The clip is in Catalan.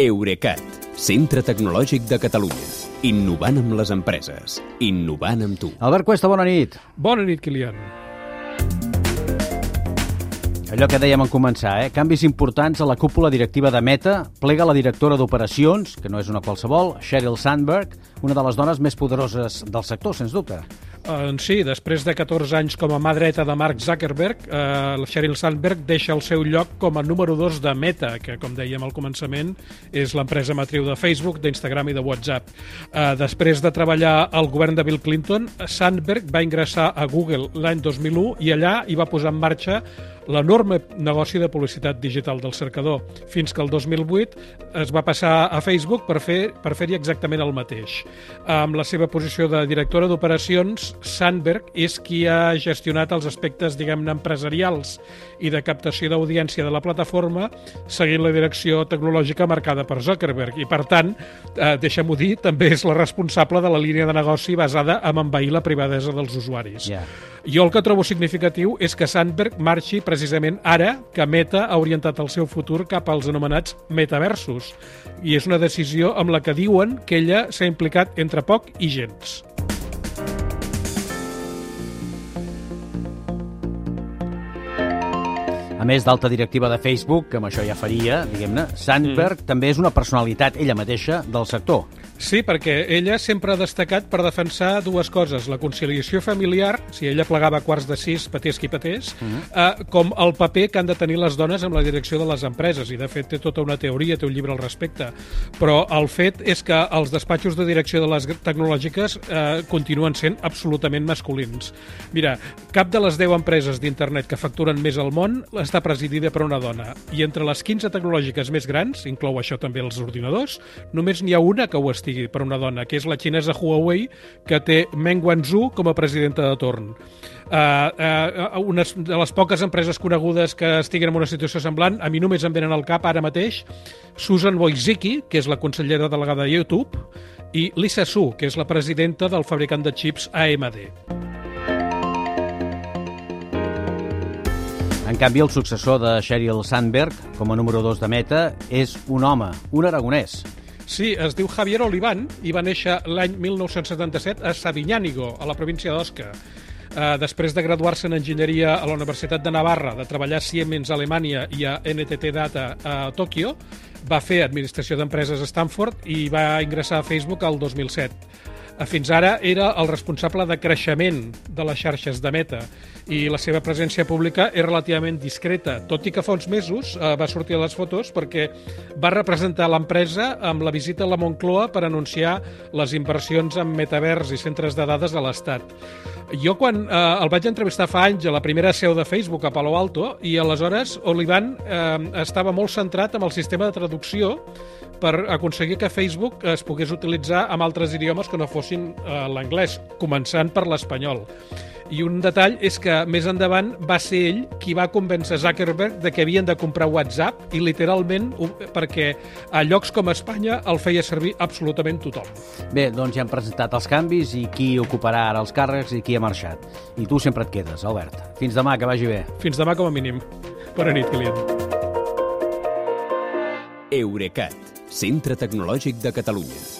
Eurecat, centre tecnològic de Catalunya. Innovant amb les empreses. Innovant amb tu. Albert Cuesta, bona nit. Bona nit, Kilian. Allò que dèiem en començar, eh? canvis importants a la cúpula directiva de Meta, plega la directora d'operacions, que no és una qualsevol, Sheryl Sandberg, una de les dones més poderoses del sector, sens dubte. Uh, sí, després de 14 anys com a mà dreta de Mark Zuckerberg, la Sheryl Sandberg deixa el seu lloc com a número 2 de Meta, que, com dèiem al començament, és l'empresa matriu de Facebook, d'Instagram i de WhatsApp. Uh, després de treballar al govern de Bill Clinton, Sandberg va ingressar a Google l'any 2001 i allà hi va posar en marxa l'enorme negoci de publicitat digital del cercador, fins que el 2008 es va passar a Facebook per fer per fer-hi exactament el mateix. Amb la seva posició de directora d'operacions, Sandberg és qui ha gestionat els aspectes, diguem-ne, empresarials i de captació d'audiència de la plataforma, seguint la direcció tecnològica marcada per Zuckerberg. I, per tant, eh, deixa'm-ho dir, també és la responsable de la línia de negoci basada en envair la privadesa dels usuaris. Ja. Jo el que trobo significatiu és que Sandberg marxi precisament ara que Meta ha orientat el seu futur cap als anomenats metaversos. I és una decisió amb la que diuen que ella s'ha implicat entre poc i gens. A més d'alta directiva de Facebook, que amb això ja faria, diguem-ne, Sandberg mm. també és una personalitat, ella mateixa, del sector. Sí, perquè ella sempre ha destacat per defensar dues coses, la conciliació familiar, si ella plegava quarts de sis, patés qui patés, uh -huh. eh, com el paper que han de tenir les dones en la direcció de les empreses, i de fet té tota una teoria, té un llibre al respecte. Però el fet és que els despatxos de direcció de les tecnològiques eh, continuen sent absolutament masculins. Mira, cap de les 10 empreses d'internet que facturen més al món està presidida per una dona, i entre les 15 tecnològiques més grans, inclou això també els ordinadors, només n'hi ha una que ho estigui per una dona, que és la xinesa Huawei, que té Meng Wanzhou com a presidenta de torn. Uh, uh, unes de les poques empreses conegudes que estiguen en una situació semblant, a mi només em venen al cap ara mateix Susan Wojcicki, que és la consellera delegada de YouTube, i Lisa Su, que és la presidenta del fabricant de xips AMD. En canvi, el successor de Sheryl Sandberg, com a número 2 de Meta, és un home, un aragonès, Sí, es diu Javier Olivan i va néixer l'any 1977 a Sabiñánigo, a la província d'Osca. Uh, després de graduar-se en enginyeria a la Universitat de Navarra, de treballar a Siemens a Alemanya i a NTT Data a Tòquio, va fer administració d'empreses a Stanford i va ingressar a Facebook el 2007. Fins ara era el responsable de creixement de les xarxes de Meta i la seva presència pública és relativament discreta, tot i que fa uns mesos eh, va sortir a les fotos perquè va representar l'empresa amb la visita a la Moncloa per anunciar les inversions en metavers i centres de dades de l'Estat. Jo quan eh, el vaig entrevistar fa anys a la primera seu de Facebook a Palo Alto i aleshores Olivan eh, estava molt centrat en el sistema de traducció per aconseguir que Facebook es pogués utilitzar amb altres idiomes que no fossin eh, l'anglès, començant per l'espanyol. I un detall és que més endavant va ser ell qui va convèncer Zuckerberg de que havien de comprar WhatsApp i literalment perquè a llocs com Espanya el feia servir absolutament tothom. Bé, doncs ja han presentat els canvis i qui ocuparà ara els càrrecs i qui ha marxat. I tu sempre et quedes, Albert. Fins demà, que vagi bé. Fins demà com a mínim. Bona nit, Kilian. Eurecat, centre tecnològic de Catalunya.